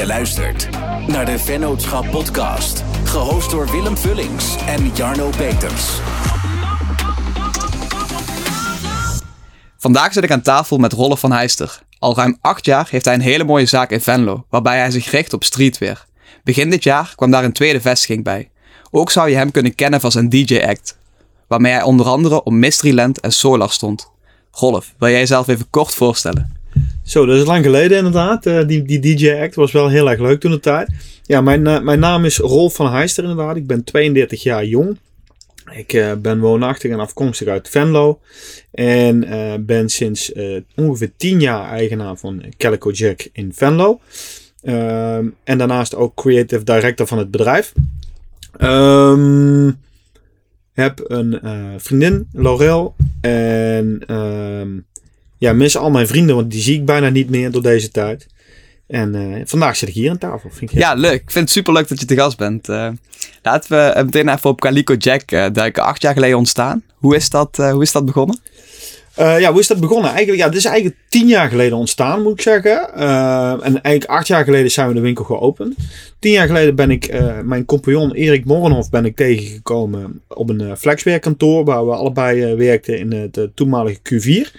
Je luistert naar de Vennootschap Podcast, gehost door Willem Vullings en Jarno Peters. Vandaag zit ik aan tafel met Rolf van Heister. Al ruim acht jaar heeft hij een hele mooie zaak in Venlo, waarbij hij zich richt op streetwear. Begin dit jaar kwam daar een tweede vestiging bij. Ook zou je hem kunnen kennen van zijn DJ-act, waarmee hij onder andere op Mysteryland en Solar stond. Rolf, wil jij jezelf even kort voorstellen? Zo, dat is lang geleden inderdaad. Uh, die, die DJ-act was wel heel erg leuk toen de tijd. Ja, mijn, uh, mijn naam is Rolf van Heister inderdaad. Ik ben 32 jaar jong. Ik uh, ben woonachtig en afkomstig uit Venlo. En ben sinds ongeveer 10 jaar eigenaar van Calico Jack in Venlo. Ehm, en daarnaast ook creative director van het bedrijf. Um, heb een vriendin, Laurel. En... Um, ja, mis al mijn vrienden, want die zie ik bijna niet meer door deze tijd. En uh, vandaag zit ik hier aan tafel. Vind ik ja, leuk. Ik vind het super leuk dat je te gast bent. Uh, laten we meteen even op Calico Jack uh, duiken. Acht jaar geleden ontstaan. Hoe is dat, hoe is dat begonnen? ja, hoe is dat begonnen? Eigenlijk, ja, het is eigenlijk tien jaar geleden ontstaan, moet ik zeggen. en eigenlijk acht jaar geleden zijn we de winkel geopend. Tien jaar geleden ben ik mijn compagnon Erik Morgenhof ben ik tegengekomen op een flexwerkkantoor waar we allebei werkten in het toenmalige Q4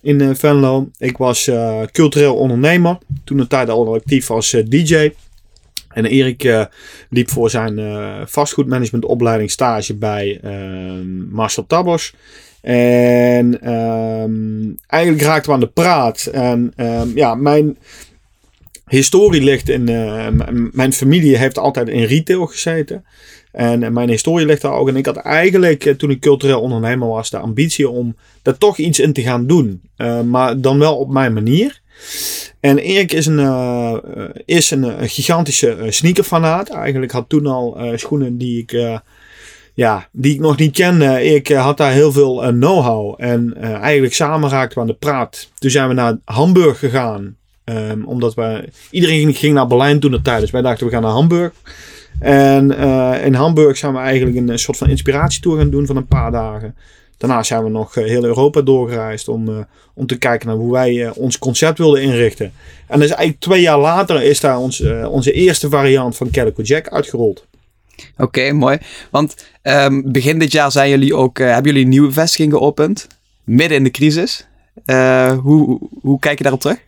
in uh, Venlo. Ik was uh, cultureel ondernemer. Toen een tijd al actief als uh, DJ. En Erik liep voor zijn vastgoedmanagementopleiding stage bij ehm, Marcel Tabos. En um, eigenlijk raakten we aan de praat. En um, ja, mijn historie ligt in. mijn familie heeft altijd in retail gezeten. En mijn historie ligt daar ook. En ik had eigenlijk, eh, toen ik cultureel ondernemer was, de ambitie om daar toch iets in te gaan doen. Uh, maar dan wel op mijn manier. En Erik is een, is een, gigantische sneakerfanaat. Eigenlijk had toen al schoenen die ik, ja, die ik nog niet kende. Ik had daar heel veel know-how. En eigenlijk samen raakten we aan de praat. Toen zijn we naar Hamburg gegaan. Um, omdat iedereen ging, naar Berlijn toen de tijd. Dus wij dachten we gaan naar Hamburg. En uh, in Hamburg zijn we eigenlijk een soort van inspiratietour gaan doen van een paar dagen. Daarna zijn we nog heel Europa doorgereisd om, om te kijken naar hoe wij ons concept wilden inrichten. En dus eigenlijk twee jaar later is daar ons, onze eerste variant van Calico Jack uitgerold. Oké, mooi. Want um, begin dit jaar zijn jullie ook, hebben jullie een nieuwe vestiging geopend? Midden in de crisis. hoe, hoe kijk je daarop terug?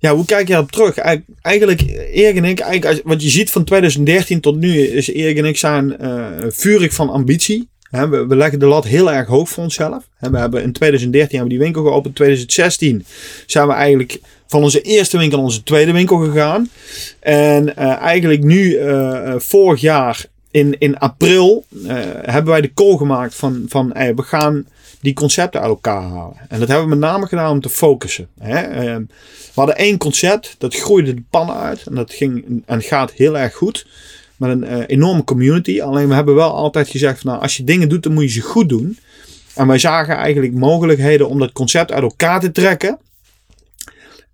Ja, hoe kijk je daarop terug? Eigenlijk, Erik en ik, eigenlijk, wat je ziet van 2013 tot nu, is Erik en ik zijn uh, vurig van ambitie. He, we, leggen de lat heel erg hoog voor onszelf. We hebben in 2013 hebben we die winkel geopend. In 2016 zijn we eigenlijk van onze eerste winkel naar onze tweede winkel gegaan. En uh, eigenlijk nu, uh, vorig jaar in, in april, hebben wij de call gemaakt van, van we gaan die concepten uit elkaar halen. En dat hebben we met name gedaan om te focussen. Hè? Ehm, we hadden één concept, dat groeide de pannen uit. En dat ging en gaat heel erg goed. Met een uh, enorme community. Alleen we hebben wel altijd gezegd: van, nou, als je dingen doet, dan moet je ze goed doen. En wij zagen eigenlijk mogelijkheden om dat concept uit elkaar te trekken.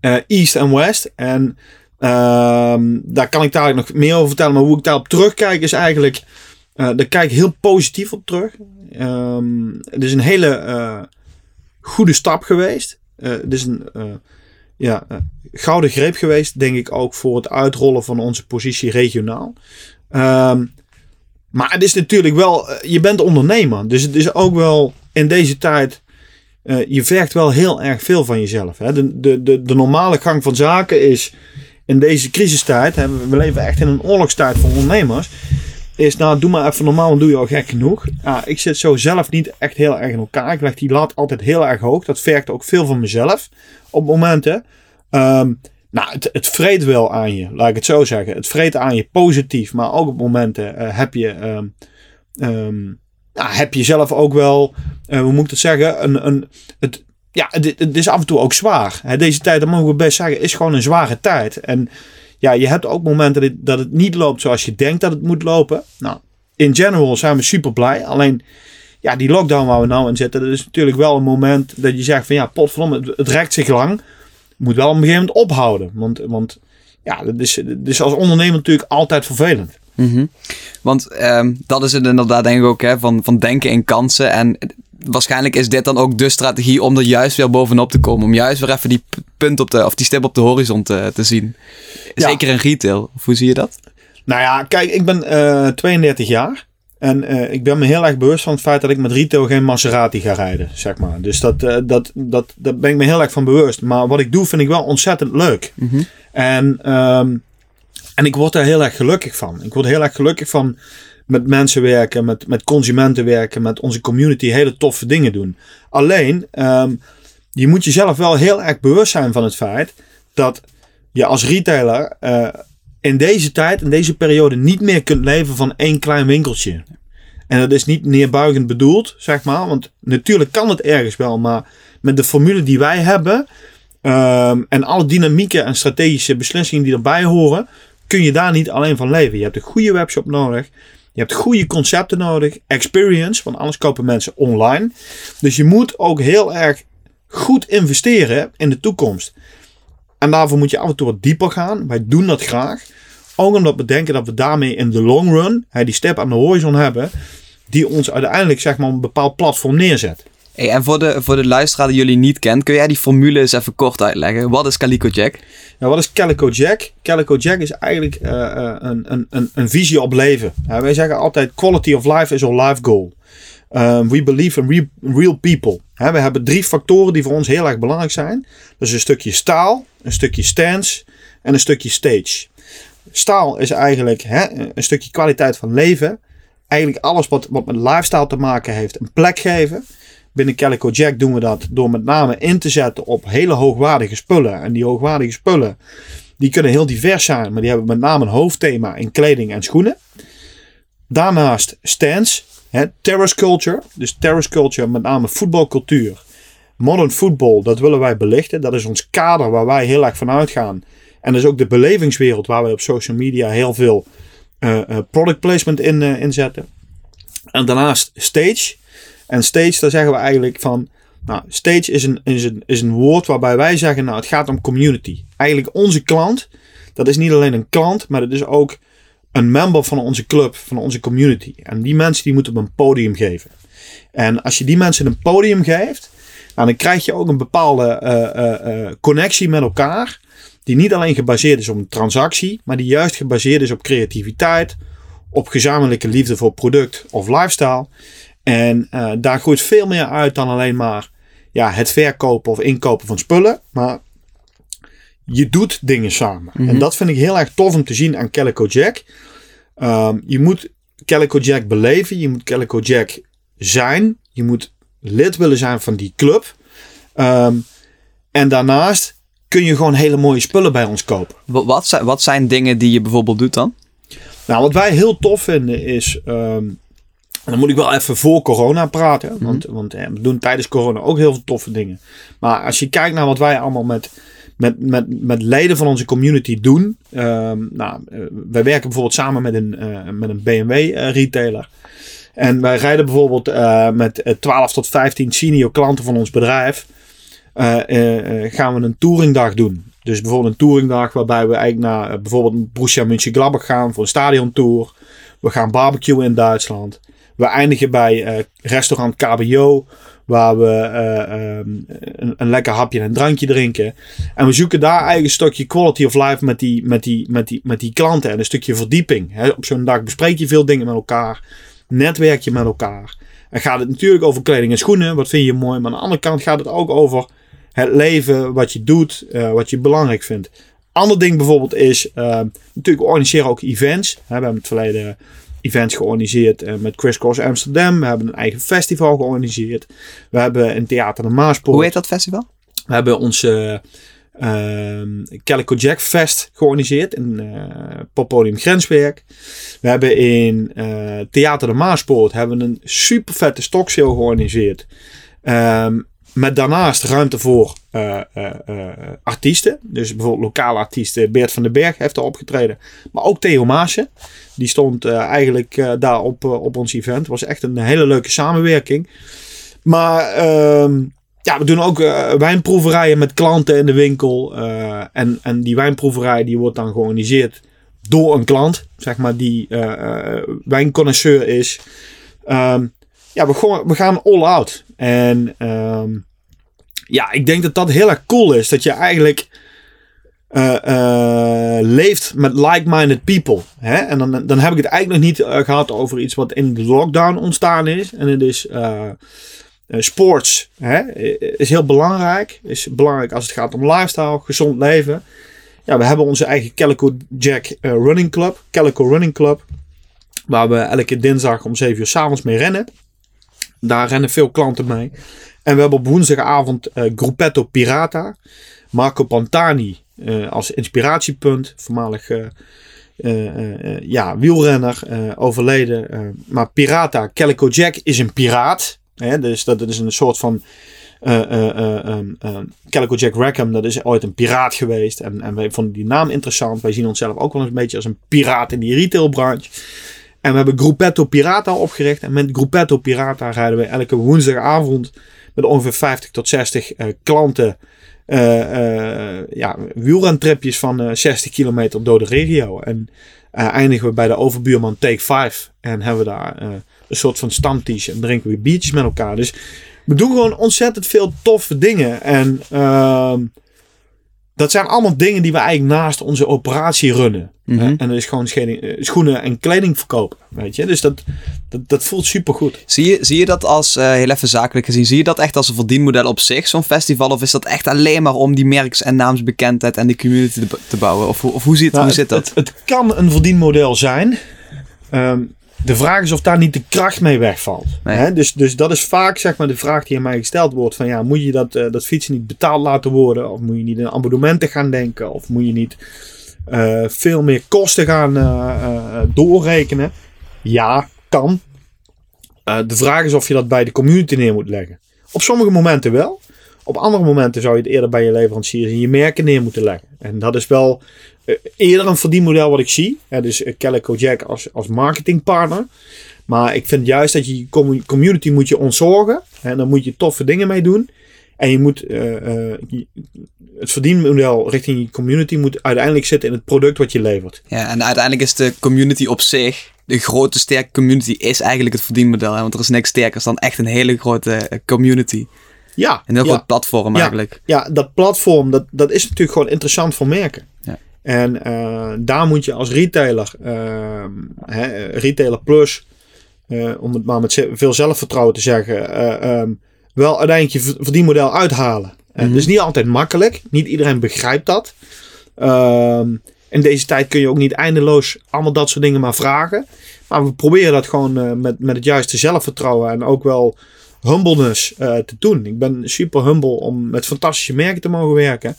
Uh, East en West. En uh, daar kan ik daar nog meer over vertellen. Maar hoe ik daarop terugkijk is eigenlijk. Uh, daar kijk ik heel positief op terug. Um, het is een hele uh, goede stap geweest. Uh, het is een ja, gouden greep geweest, denk ik ook, voor het uitrollen van onze positie regionaal. Um, maar het is natuurlijk wel, je bent ondernemer. Dus het is ook wel in deze tijd, je vergt wel heel erg veel van jezelf. Hè? De, de, de, de normale gang van zaken is in deze crisistijd, hè, we leven echt in een oorlogstijd voor ondernemers is, nou, doe maar even normaal, dan doe je al gek genoeg. Ja, ik zit zo zelf niet echt heel erg in elkaar. Ik leg die lat altijd heel erg hoog. Dat vergt ook veel van mezelf op momenten. Um, nou, het, het vreet wel aan je, laat ik het zo zeggen. Het vreet aan je positief, maar ook op momenten uh, heb je... Um, um, nou, heb je zelf ook wel, uh, hoe moet ik het zeggen, een, een, het, ja, het, het, is af en toe ook zwaar. Deze tijd, dat mogen we best zeggen, is gewoon een zware tijd. En ja, je hebt ook momenten dat het, niet loopt zoals je denkt dat het moet lopen. Nou, in general zijn we super blij. Alleen, ja, die lockdown waar we nou in zitten, dat is natuurlijk wel een moment dat je zegt van ja, potverdomme, het, het rekt zich lang. Moet wel op een gegeven moment ophouden. Want, want ja, dat is, dat is als ondernemer natuurlijk altijd vervelend. Mhm. Want ehm, dat is het inderdaad denk ik ook, hè, van, van denken in kansen. En waarschijnlijk is dit dan ook de strategie om er juist weer bovenop te komen. Om juist weer even die punt op de, of die stip op de horizon te, te zien. Ja. Zeker in retail. Of hoe zie je dat? Nou ja, kijk, ik ben eh 32 jaar. En eh, ik ben me heel erg bewust van het feit dat ik met retail geen Maserati ga rijden, zeg maar. Dus dat, eh, dat, dat, daar ben ik me heel erg van bewust. Maar wat ik doe vind ik wel ontzettend leuk. En, ehm, en ik word daar heel erg gelukkig van. Ik word heel erg gelukkig van met mensen werken, met, met consumenten werken, met onze community hele toffe dingen doen. Alleen, ehm, je moet jezelf wel heel erg bewust zijn van het feit dat je als retailer eh, in deze tijd, in deze periode, niet meer kunt leven van één klein winkeltje. En dat is niet neerbuigend bedoeld, zeg maar. Want natuurlijk kan het ergens wel, maar met de formule die wij hebben. ehm, en alle dynamieken en strategische beslissingen die erbij horen, kun je daar niet alleen van leven. Je hebt een goede webshop nodig. Je hebt goede concepten nodig. Experience, want anders kopen mensen online. Dus je moet ook heel erg goed investeren in de toekomst. En daarvoor moet je af en toe wat dieper gaan. Wij doen dat graag. Ook omdat we denken dat we daarmee in de long run, die step aan de horizon hebben, die ons uiteindelijk zeg maar een bepaald platform neerzet. Hey, en voor de, voor de luisteraar die jullie niet kent, kun jij die formule eens even kort uitleggen? Wat is Calico Jack? Nou, wat is Calico Jack? Calico Jack is eigenlijk eh, eh, een, een, een, een visie op leven. Ja, wij zeggen altijd quality of life is our life goal. Um, we believe in re- real people. We hebben drie factoren die voor ons heel erg belangrijk zijn. Is een stukje staal, een stukje stance en een stukje stage. Staal is eigenlijk hè, een stukje kwaliteit van leven. Eigenlijk alles wat, wat met lifestyle te maken heeft, een plek geven. Binnen Calico Jack doen we dat door met name in te zetten op hele hoogwaardige spullen. En die hoogwaardige spullen, die kunnen heel divers zijn, maar die hebben met name een hoofdthema in kleding en schoenen. Daarnaast stance, hè, terrace culture. Dus terrace culture, met name voetbalcultuur. Modern football, dat willen wij belichten. Dat is ons kader waar wij heel erg van uitgaan. En dat is ook de belevingswereld waar wij op social media heel veel eh, product placement in, eh, in zetten. En daarnaast stage. En stage, daar zeggen we eigenlijk van. Nou, stage is een, is, een, is een woord waarbij wij zeggen, nou, het gaat om community. Eigenlijk onze klant, dat is niet alleen een klant, maar dat is ook een member van onze club, van onze community. En die mensen die moeten op een podium geven. En als je die mensen een podium geeft, nou, dan krijg je ook een bepaalde eh, eh, eh, connectie met elkaar. Die niet alleen gebaseerd is op een transactie, maar die juist gebaseerd is op creativiteit, op gezamenlijke liefde voor product of lifestyle. En eh, daar groeit veel meer uit dan alleen maar ja, het verkopen of inkopen van spullen. Maar je doet dingen samen. En dat vind ik heel erg tof om te zien aan Calico Jack. Ehm, je moet Calico Jack beleven. Je moet Calico Jack zijn. Je moet lid willen zijn van die club. Ehm, en daarnaast kun je gewoon hele mooie spullen bij ons kopen. Wat, wat, zijn, wat zijn dingen die je bijvoorbeeld doet dan? Nou, wat wij heel tof vinden is. ehm, en dan moet ik wel even voor corona praten. Want, want eh, we doen tijdens corona ook heel veel toffe dingen. Maar als je kijkt naar wat wij allemaal met, met, met, met leden van onze community doen. ehm, nou, eh, wij werken bijvoorbeeld samen met een, eh, met een BMW eh, retailer. En wij rijden bijvoorbeeld met eh, 12 tot 15 senior klanten van ons bedrijf. gaan we een touringdag doen. Dus bijvoorbeeld een touringdag waarbij we eigenlijk naar bijvoorbeeld Borussia Mönchengladbach gaan voor een stadiontour. We gaan barbecuen in Duitsland. We eindigen bij eh, restaurant KBO, waar we eh, ehm, een, lekker hapje en een drankje drinken. En we zoeken daar een stukje quality of life met die, met die, met die, met die klanten en een stukje verdieping. Op zo'n dag bespreek je veel dingen met elkaar, netwerk je met elkaar. En gaat het natuurlijk over kleding en schoenen, wat vind je mooi. Maar aan de andere kant gaat het ook over het leven, wat je doet, eh, wat je belangrijk vindt. Ander ding bijvoorbeeld is, eh, natuurlijk organiseren ook events. We hebben het verleden events georganiseerd eh, met Chris Cross Amsterdam. We hebben een eigen festival georganiseerd. We hebben een theater de Maaspoort. Hoe heet dat festival? We hebben onze ehm Calico Jack Fest georganiseerd in eh Poppodium Grenswerk. We hebben in eh, Theater de Maaspoort hebben een super vette stokshow georganiseerd. Ehm, met daarnaast ruimte voor eh, eh, eh, artiesten. Dus bijvoorbeeld lokale artiesten. Beert van den Berg heeft daar opgetreden. Maar ook Theo Maassen. Die stond eigenlijk daar op, op ons event. Het was echt een hele leuke samenwerking. Maar ehm, ja, we doen ook wijnproeverijen met klanten in de winkel. en, en die wijnproeverij die wordt dan georganiseerd door een klant, zeg maar, die wijnconnoisseur is. Um, ja, we, we gaan all out. En um, ja, ik denk dat dat heel erg cool is. Dat je eigenlijk uh, uh, leeft met like-minded people. Hè? En dan, dan heb ik het eigenlijk nog niet uh, gehad over iets wat in de lockdown ontstaan is. En het is sports. Hè? Is heel belangrijk. Is belangrijk als het gaat om lifestyle, gezond leven. Ja, we hebben onze eigen Calico Jack Running Club. Calico Running Club. Waar we elke dinsdag om 7 uur s'avonds mee rennen. Daar rennen veel klanten mee. En we hebben op woensdagavond Gruppetto Pirata. Marco Pantani uh, als inspiratiepunt. Voormalig uh, ja, wielrenner, overleden. maar Pirata, Calico Jack is een piraat. Hè? Dus dat is een soort van... Um, Calico Jack Rackham, dat is ooit een piraat geweest. En, en wij vonden die naam interessant. Wij zien onszelf ook wel eens een beetje als een piraat in die retailbranche. En we hebben Gruppetto Pirata opgericht. En met Gruppetto Pirata rijden we elke woensdagavond met ongeveer 50 tot 60 klanten uh, ja, wielrentripjes van 60 eh, kilometer door de regio. En eindigen we bij de overbuurman Take 5. En hebben we daar een soort van stamtisch en drinken we biertjes met elkaar. Dus we doen gewoon ontzettend veel toffe dingen. En ehm, dat zijn allemaal dingen die we eigenlijk naast onze operatie runnen. Mhm. En dat is gewoon eh, schoenen en kleding verkopen. Weet je? Dus dat, dat, dat voelt super goed. Zie je, zie je dat als, uh, heel even zakelijk gezien, zie je dat echt als een verdienmodel op zich, zo'n festival? Of is dat echt alleen maar om die merks- en naamsbekendheid en die community te, te bouwen? Of, of hoe, ziet, nou, hoe zit dat? Het, het, kan een verdienmodel zijn. Um, de vraag is of daar niet de kracht mee wegvalt. Hè? Dus, dus dat is vaak zeg maar, de vraag die aan mij gesteld wordt: van ja, moet je dat, uh, dat fietsen niet betaald laten worden? Of moet je niet in abonnementen gaan denken? Of moet je niet uh, veel meer kosten gaan uh, doorrekenen? Ja, kan. de vraag is of je dat bij de community neer moet leggen. Op sommige momenten wel. Op andere momenten zou je het eerder bij je leveranciers en je merken neer moeten leggen. En dat is wel eerder een verdienmodel wat ik zie. Ja, dus uh, Calico Jack als, als marketingpartner. Maar ik vind juist dat je community moet je ontzorgen. En dan moet je toffe dingen mee doen. En je moet uh, het verdienmodel richting je community moet uiteindelijk zitten in het product wat je levert. Ja, en uiteindelijk is de community op zich, de grote sterke community, is eigenlijk het verdienmodel. Hè? Want er is niks sterker dan echt een hele grote community. Ja. Een heel ja, groot platform eigenlijk. Ja, dat platform, dat, dat is natuurlijk gewoon interessant voor merken. En uh, daar moet je als retailer, uh, hè, retailer plus, uh, om het maar met veel zelfvertrouwen te zeggen, um, wel uiteindelijk je verdienmodel uithalen. Mm -hmm. Het is niet altijd makkelijk. Niet iedereen begrijpt dat. Um, in deze tijd kun je ook niet eindeloos allemaal dat soort dingen maar vragen. Maar we proberen dat gewoon met, met het juiste zelfvertrouwen en ook wel humbleness uh, te doen. Ik ben super humble om met fantastische merken te mogen werken.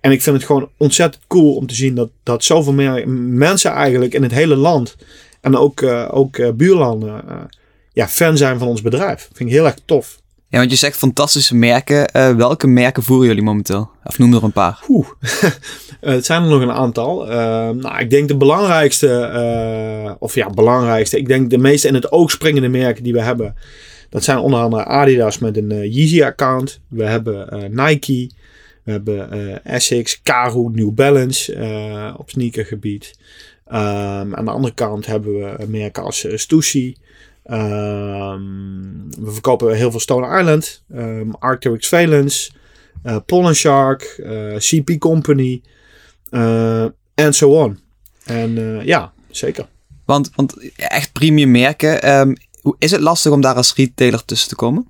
En ik vind het gewoon ontzettend cool om te zien dat, dat zoveel meer mensen eigenlijk in het hele land en ook, uh, ook uh, buurlanden ja, fan zijn van ons bedrijf. vind ik heel erg tof. Ja, want je zegt fantastische merken. welke merken voeren jullie momenteel? Of noem er een paar. Oeh, het zijn er nog een aantal. nou, ik denk de belangrijkste, of ja, belangrijkste. Ik denk de meeste in het oog springende merken die we hebben. Dat zijn onder andere Adidas met een Yeezy-account. We hebben Nike. We hebben uh, Essex, Karoo, New Balance op sneakergebied. Um, aan de andere kant hebben we merken als Stussy. Um, we verkopen heel veel Stone Island. Um, Arcteryx Valence. Pollen Shark. CP Company. En so on. En ja, zeker. Want, want echt premium merken. Is het lastig om daar als retailer tussen te komen?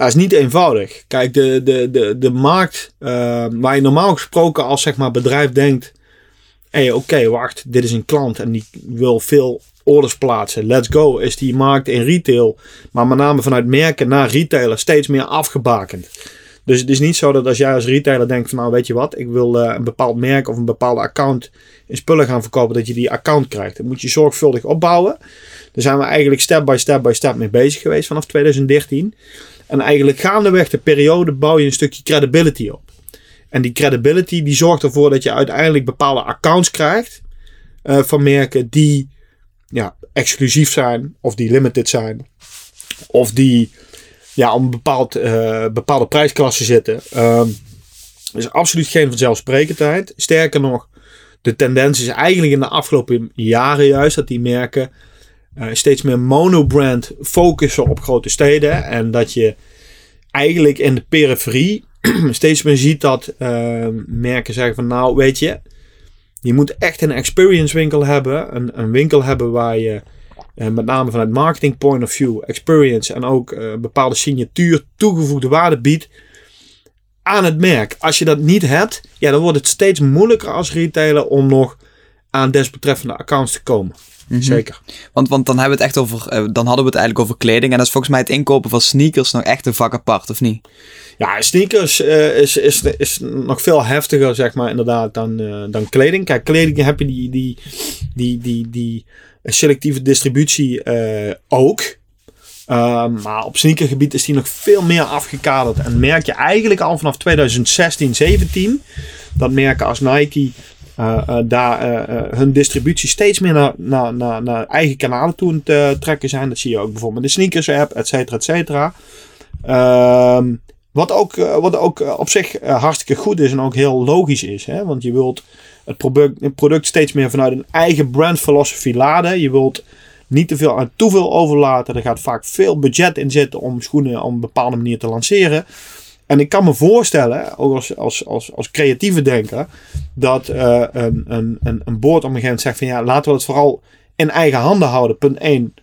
Ja, is niet eenvoudig. Kijk, de, de, de, de markt uh, waar je normaal gesproken als zeg maar, bedrijf denkt: hé, hey, oké, wacht, dit is een klant en die wil veel orders plaatsen. Let's go. Is die markt in retail, maar met name vanuit merken naar retailer, steeds meer afgebakend. Dus het is niet zo dat als jij als retailer denkt van nou weet je wat, ik wil uh, een bepaald merk of een bepaalde account in spullen gaan verkopen, dat je die account krijgt. Dat moet je zorgvuldig opbouwen. Daar zijn we eigenlijk step by step by step mee bezig geweest vanaf 2013. En eigenlijk gaandeweg de periode bouw je een stukje credibility op. En die credibility die zorgt ervoor dat je uiteindelijk bepaalde accounts krijgt uh, van merken die ja, exclusief zijn of die limited zijn. Of die ja, om een bepaald, uh, bepaalde prijsklasse zitten. Uh, is absoluut geen vanzelfsprekendheid. Sterker nog, de tendens is eigenlijk in de afgelopen jaren juist dat die merken uh, steeds meer monobrand focussen op grote steden. En dat je eigenlijk in de periferie steeds meer ziet dat uh, merken zeggen van nou weet je, je moet echt een experience winkel hebben. Een, een winkel hebben waar je uh, met name vanuit marketing point of view, experience en ook uh, bepaalde signatuur toegevoegde waarde biedt aan het merk. Als je dat niet hebt, ja, dan wordt het steeds moeilijker als retailer om nog aan desbetreffende accounts te komen. Mhm. Zeker. Want, want dan hebben we het echt over, eh, dan hadden we het eigenlijk over kleding. En dat is volgens mij het inkopen van sneakers nog echt een vak apart, of niet? Ja, sneakers uh, is, is, is nog veel heftiger, zeg maar, inderdaad, dan, uh, dan kleding. Kijk, kleding heb je die, die, die, die, die selectieve distributie uh, ook. maar op sneakergebied is die nog veel meer afgekaderd. En merk je eigenlijk al vanaf 2016, 17 dat merken als Nike daar uh, hun distributie steeds meer naar, naar, naar, naar eigen kanalen toe te trekken zijn. Dat zie je ook bijvoorbeeld in de sneakers app, et cetera, et cetera. Ehm, wat ook, wat ook op zich hartstikke goed is en ook heel logisch is. Hè? Want je wilt het product, steeds meer vanuit een eigen brand philosophy laden. Je wilt niet te veel aan veel overlaten. Er gaat vaak veel budget in zitten om schoenen op een bepaalde manier te lanceren. En ik kan me voorstellen, ook als, als, als, als creatieve denker, dat uh, een, een, een, een boord op gegeven moment zegt van ja, laten we het vooral in eigen handen houden. Punt 1.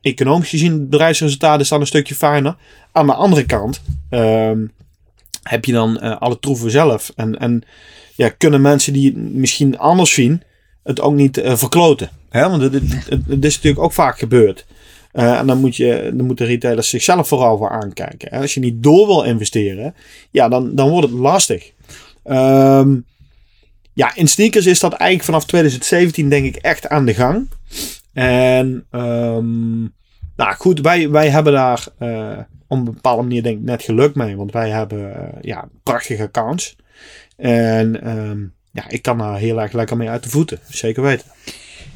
Economisch gezien, is dan een stukje fijner. Aan de andere kant uh, heb je dan uh, alle troeven zelf. En, en ja, kunnen mensen die het misschien anders zien, het ook niet uh, verkloten. Hè? Want het, het, is natuurlijk ook vaak gebeurd. Uh, en dan, moet je, dan moeten retailers zichzelf vooral voor aankijken. En als je niet door wil investeren, ja, dan, dan wordt het lastig. Um, ja, in sneakers is dat eigenlijk vanaf 2017 denk ik echt aan de gang. En um, nou goed, wij, wij hebben daar uh, op een bepaalde manier denk ik net geluk mee. Want wij hebben uh, ja, prachtige accounts. En um, ja, ik kan daar heel erg lekker mee uit de voeten. Zeker weten.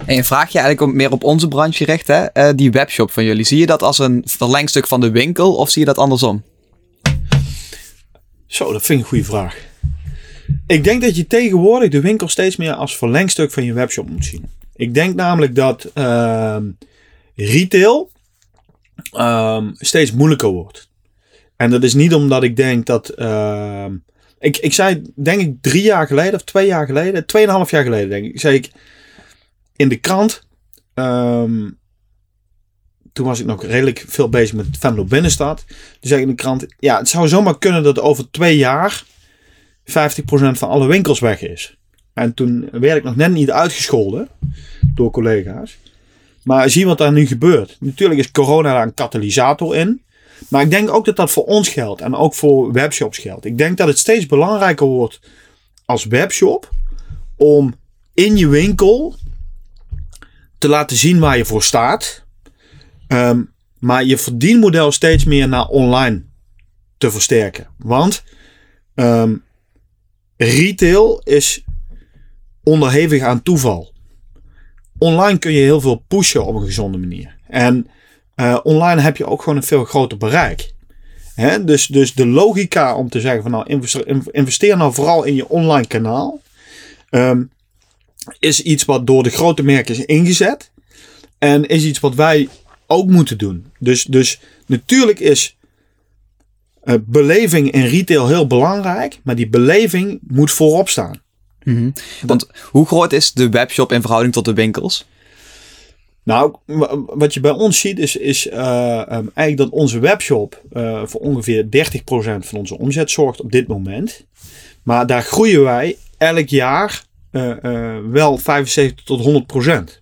En vraag je eigenlijk meer op onze branche gericht, hè? Uh, die webshop van jullie. Zie je dat als een verlengstuk van de winkel of zie je dat andersom? Zo, dat vind ik een goede vraag. Ik denk dat je tegenwoordig de winkel steeds meer als verlengstuk van je webshop moet zien. Ik denk namelijk dat uh, retail um, steeds moeilijker wordt. En dat is niet omdat ik denk dat. Uh, ik, ik zei, denk ik, drie jaar geleden of twee jaar geleden, tweeënhalf jaar geleden, denk ik, zei ik in de krant. Um, toen was ik nog redelijk veel bezig met Venlo Binnenstad. Toen zei in de krant, ja, het zou zomaar kunnen dat over twee jaar 50% van alle winkels weg is. En toen werd ik nog net niet uitgescholden door collega's. Maar zie wat daar nu gebeurt. Natuurlijk is corona daar een katalysator in. Maar ik denk ook dat dat voor ons geldt. En ook voor webshops geldt. Ik denk dat het steeds belangrijker wordt als webshop. Om in je winkel te laten zien waar je voor staat. Um, maar je verdienmodel steeds meer naar online te versterken. Want um, retail is onderhevig aan toeval. Online kun je heel veel pushen op een gezonde manier. En uh, online heb je ook gewoon een veel groter bereik. Hè? Dus, dus de logica om te zeggen van nou investeer, nou vooral in je online kanaal. Um, is iets wat door de grote merken is ingezet. En is iets wat wij ook moeten doen. Dus, dus natuurlijk is uh, beleving in retail heel belangrijk. Maar die beleving moet voorop staan. Mm -hmm. Want hoe groot is de webshop in verhouding tot de winkels? Nou, wat je bij ons ziet is, is uh, um, eigenlijk dat onze webshop uh, voor ongeveer 30% van onze omzet zorgt op dit moment. Maar daar groeien wij elk jaar wel 75 tot 100%.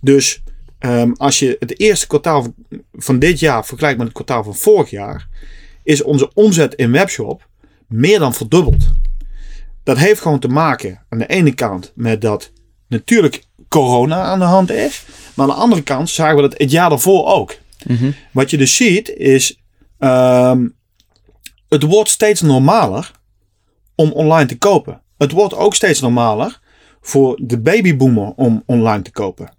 Dus um, als je het eerste kwartaal van, van dit jaar vergelijkt met het kwartaal van vorig jaar, is onze omzet in webshop meer dan verdubbeld. Dat heeft gewoon te maken aan de ene kant met dat natuurlijk corona aan de hand is. Maar aan de andere kant zagen we dat het jaar daarvoor ook. Mm -hmm. Wat je dus ziet is, um, het wordt steeds normaler om online te kopen. Het wordt ook steeds normaler voor de babyboomer om online te kopen.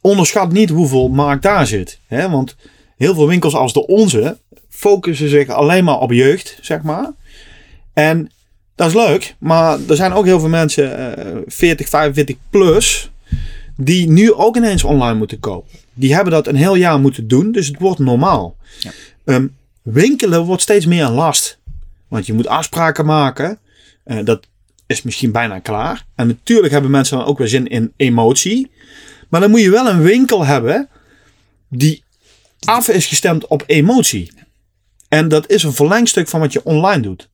Onderschat niet hoeveel markt daar zit. Hè? Want heel veel winkels als de onze focussen zich alleen maar op jeugd, zeg maar. En Dat is leuk, maar er zijn ook heel veel mensen, eh 40, 45 plus, die nu ook ineens online moeten kopen. Die hebben dat een heel jaar moeten doen, dus het wordt normaal. Ja. Ehm, winkelen wordt steeds meer een last. Want je moet afspraken maken. Eh, dat is misschien bijna klaar. En natuurlijk hebben mensen dan ook weer zin in emotie. Maar dan moet je wel een winkel hebben die af is gestemd op emotie. En dat is een verlengstuk van wat je online doet.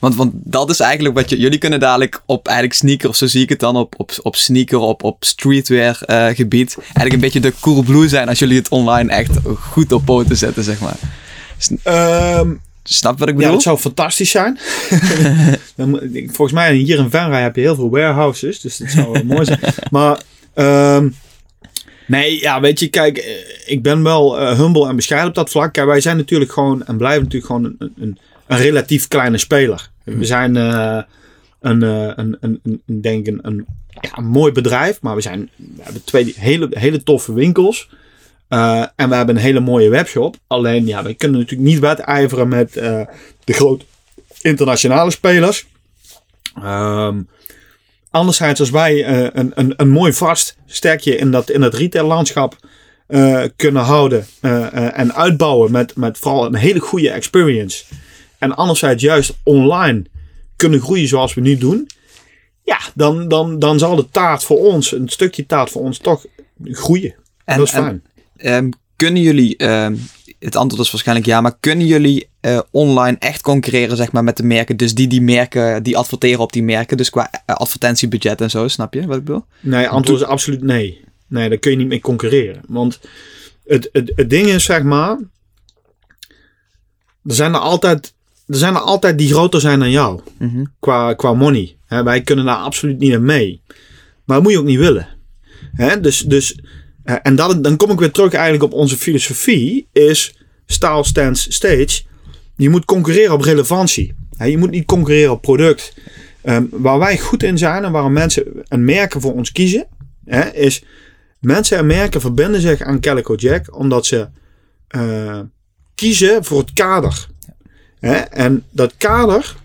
Want, want dat is eigenlijk wat je, jullie kunnen dadelijk op eigenlijk sneaker, of zo zie ik het dan, op, op, op sneaker, op, op streetwear eh, gebied. Eigenlijk een beetje de cool blue zijn als jullie het online echt goed op poten zetten, zeg maar. Ehm, Snap wat ik ja, bedoel? dat zou fantastisch zijn. Volgens mij hier in Venray heb je heel veel warehouses. Dus dat zou wel mooi zijn. Maar ehm, nee, ja, weet je, kijk, eh, ik ben wel eh, humble en bescheiden op dat vlak. Kijk, wij zijn natuurlijk gewoon en blijven natuurlijk gewoon een, een, een relatief kleine speler. We zijn eh, een, een, een, een, een, denk een, een, ja, een mooi bedrijf, maar we, zijn, we hebben twee hele, hele toffe winkels. Eh, en we hebben een hele mooie webshop. Alleen, ja, we kunnen natuurlijk niet wedijveren met eh, de grote internationale spelers. Ehm anderzijds, als wij eh, een, een, een mooi vast sterkje in dat, in dat retaillandschap eh kunnen houden en uitbouwen met, met vooral een hele goede experience. En anderzijds juist online kunnen groeien zoals we nu doen. Ja, dan, dan, dan zal de taart voor ons, een stukje taart voor ons toch groeien. En- dat is en- Ehm, kunnen jullie, ehm, het antwoord is waarschijnlijk ja, maar kunnen jullie eh, online echt concurreren zeg maar, met de merken? Dus die die merken, die adverteren op die merken, dus qua eh, advertentiebudget en zo, snap je wat ik bedoel? Nee, antwoord is absoluut nee. Nee, daar kun je niet mee concurreren. Want het, het, het ding is, zeg maar. Er zijn er altijd, er zijn er altijd die groter zijn dan jou. Mhm. Qua, qua money. Hè, wij kunnen daar absoluut niet aan mee. Maar dat moet je ook niet willen. Hè, dus, dus, en dat, dan kom ik weer terug eigenlijk op onze filosofie. Is style stands stage. Je moet concurreren op relevantie. Je moet niet concurreren op product. Ehm, waar wij goed in zijn en waarom mensen en merken voor ons kiezen, is mensen en merken verbinden zich aan Calico Jack omdat ze eh, kiezen voor het kader. En dat kader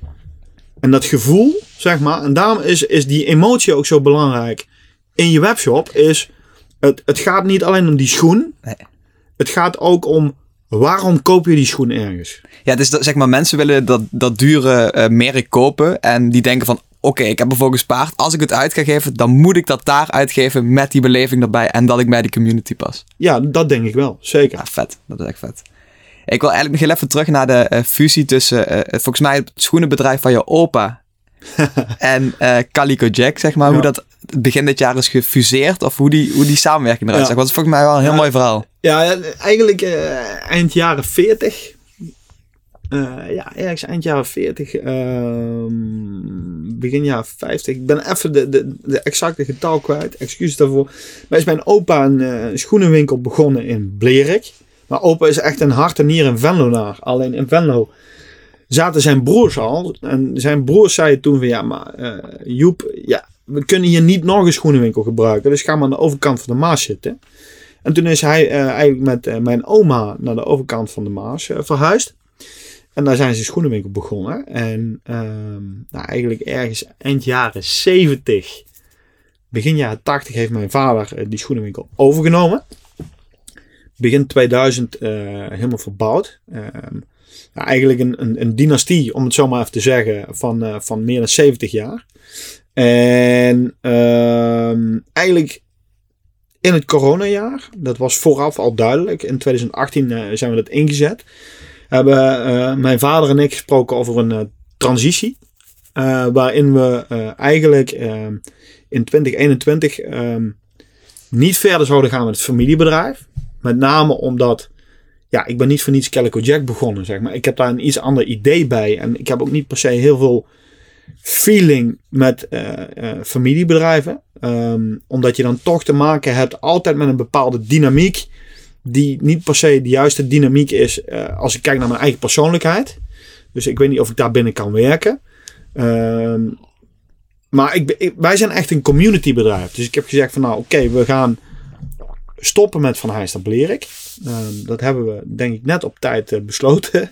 en dat gevoel, zeg maar, en daarom is, is die emotie ook zo belangrijk in je webshop, is het, het gaat niet alleen om die schoen, Nee. het gaat ook om waarom koop je die schoen ergens. Ja, dus dat, zeg maar, mensen willen dat, dat dure eh, merk kopen en die denken van, oké, ik heb ervoor gespaard. Als ik het uit ga geven, dan moet ik dat daar uitgeven met die beleving erbij en dat ik bij die community pas. Ja, dat denk ik wel, zeker. Ja, vet. Dat is echt vet. Ik wil eigenlijk nog heel even terug naar de eh, fusie tussen, eh, volgens mij, het schoenenbedrijf van je opa en Calico Jack, zeg maar. Ja. Hoe dat begin dit jaar is gefuseerd of hoe die, hoe die samenwerking eruit Ja. zag. Dat is volgens mij wel een heel Ja. mooi verhaal. Ja, eigenlijk eh, eind jaren 40. Eh, ja, ergens eind jaren 40. ehm, begin jaren 50. Ik ben even de, de, de exacte getal kwijt. Excuses daarvoor. Maar is mijn opa een eh, schoenenwinkel begonnen in Blerik. Maar opa is echt een hart en nier in Venlo naar. Alleen in Venlo zaten zijn broers al. En zijn broers zeiden toen van ja, maar Joep, ja, we kunnen hier niet nog een schoenenwinkel gebruiken. Dus ga maar aan de overkant van de Maas zitten. En toen is hij eh, eigenlijk met eh, mijn oma naar de overkant van de Maas eh, verhuisd. En daar zijn ze schoenenwinkel begonnen. En ehm, nou, eigenlijk ergens eind jaren 70, begin jaren 80 heeft mijn vader die schoenenwinkel overgenomen. Begin 2000 eh, helemaal verbouwd. Ehm, nou, eigenlijk een, een, een dynastie, om het zo maar even te zeggen, van, van meer dan 70 jaar. En ehm, eigenlijk in het coronajaar, dat was vooraf al duidelijk. In 2018 eh, zijn we dat ingezet. Hebben eh, mijn vader en ik gesproken over een eh, transitie. waarin we eigenlijk ehm, in 2021 ehm, niet verder zouden gaan met het familiebedrijf. Met name omdat, ja, ik ben niet voor niets Calico Jack begonnen, zeg maar. Ik heb daar een iets ander idee bij. En ik heb ook niet per se heel veel feeling met eh, eh, familiebedrijven. Ehm, omdat je dan toch te maken hebt altijd met een bepaalde dynamiek. Die niet per se de juiste dynamiek is eh, als ik kijk naar mijn eigen persoonlijkheid. Dus ik weet niet of ik daar binnen kan werken. Ehm, maar ik, wij zijn echt een community bedrijf. Dus ik heb gezegd van nou oké, we gaan stoppen met Van naar Blerik. Ehm, dat hebben we denk ik net op tijd eh, besloten.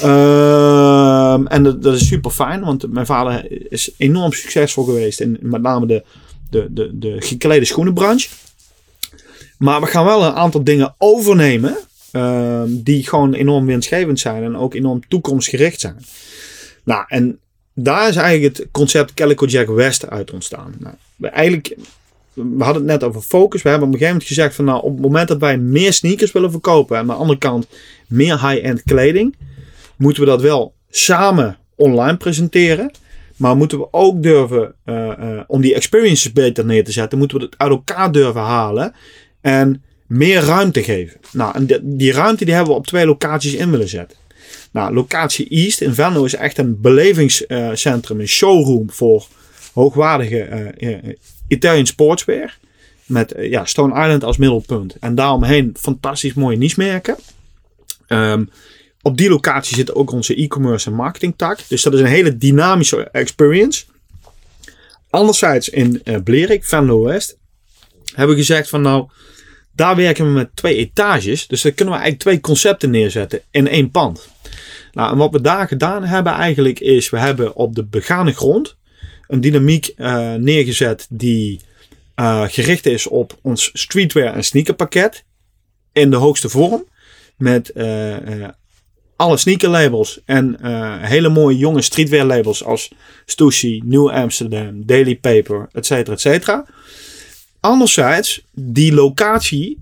Ehm, en dat, dat is super fijn, want mijn vader is enorm succesvol geweest in met name de, de, de, de geklede schoenenbranche. Maar we gaan wel een aantal dingen overnemen ehm, die gewoon enorm winstgevend zijn en ook enorm toekomstgericht zijn. Nou, en daar is eigenlijk het concept Calico Jack West uit ontstaan. Nou, eigenlijk, we hadden het net over focus. We hebben op een gegeven moment gezegd van nou, op het moment dat wij meer sneakers willen verkopen en aan de andere kant meer high-end kleding, moeten we dat wel samen online presenteren. Maar moeten we ook durven, uh, uh, om die experiences beter neer te zetten, moeten we het uit elkaar durven halen en meer ruimte geven. Nou, en die, die ruimte die hebben we op twee locaties in willen zetten. Nou, locatie East in Venlo is echt een belevingscentrum, een showroom voor hoogwaardige uh, Italian sportswear. Met ja, Stone Island als middelpunt. En daaromheen fantastisch mooie niche-merken. Um, op die locatie zit ook onze e-commerce en marketing tak. Dus dat is een hele dynamische experience. Anderzijds in uh, Blerik, Venlo West, hebben we gezegd van nou, daar werken we met twee etages. Dus daar kunnen we eigenlijk twee concepten neerzetten in één pand. Nou, en wat we daar gedaan hebben eigenlijk is, we hebben op de begane grond een dynamiek uh, neergezet die uh, gericht is op ons streetwear en sneakerpakket in de hoogste vorm. Met uh, alle sneakerlabels en hele mooie jonge streetwear labels als Stussy, New Amsterdam, Daily Paper, etc. cetera. Anderzijds, die locatie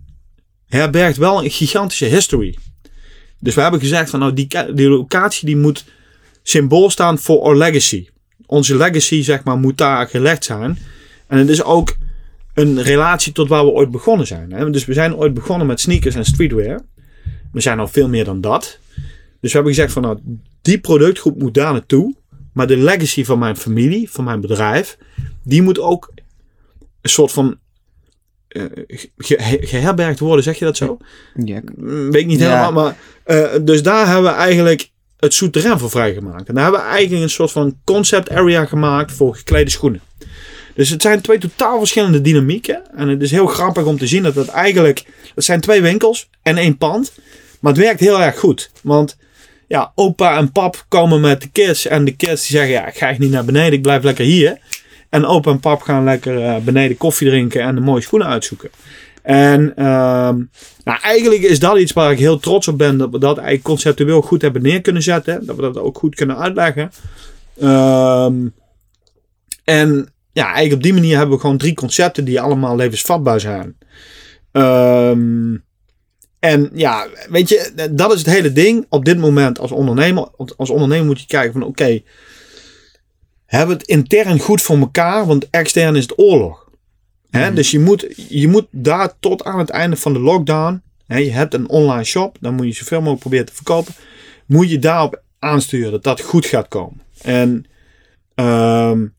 herbergt wel een gigantische history. Dus we hebben gezegd van nou die, die locatie die moet symbool staan voor our legacy. Onze legacy zeg maar moet daar gelegd zijn. En het is ook een relatie tot waar we ooit begonnen zijn. Hè? Dus we zijn ooit begonnen met sneakers en streetwear. We zijn al veel meer dan dat. Dus we hebben gezegd van nou die productgroep moet daar naartoe. Maar de legacy van mijn familie, van mijn bedrijf, die moet ook een soort van uh, ge geherbergd worden, zeg je dat zo? Ja. Weet ik niet helemaal, maar uh, dus daar hebben we eigenlijk het souterrain voor vrijgemaakt. En daar hebben we eigenlijk een soort van concept area gemaakt voor geklede schoenen. Dus het zijn twee totaal verschillende dynamieken. En het is heel grappig om te zien dat het eigenlijk... Het zijn twee winkels en één pand. Maar het werkt heel erg goed. Want ja, opa en pap komen met de kids. En de kids die zeggen, ja, ik ga echt niet naar beneden. Ik blijf lekker hier. En opa en pap gaan lekker uh, beneden koffie drinken en de mooie schoenen uitzoeken. En uh, nou, eigenlijk is dat iets waar ik heel trots op ben. Dat we dat eigenlijk conceptueel goed hebben neer kunnen zetten. Dat we dat ook goed kunnen uitleggen. Um, en ja, eigenlijk op die manier hebben we gewoon drie concepten die allemaal levensvatbaar zijn. Um, en ja, weet je, dat is het hele ding. Op dit moment als ondernemer, als ondernemer moet je kijken van oké, hebben we het intern goed voor elkaar, want extern is het oorlog. Hè? Mm. Dus je moet, je moet daar tot aan het einde van de lockdown, hè, je hebt een online shop, dan moet je zoveel mogelijk proberen te verkopen, moet je daarop aansturen dat dat goed gaat komen. En um,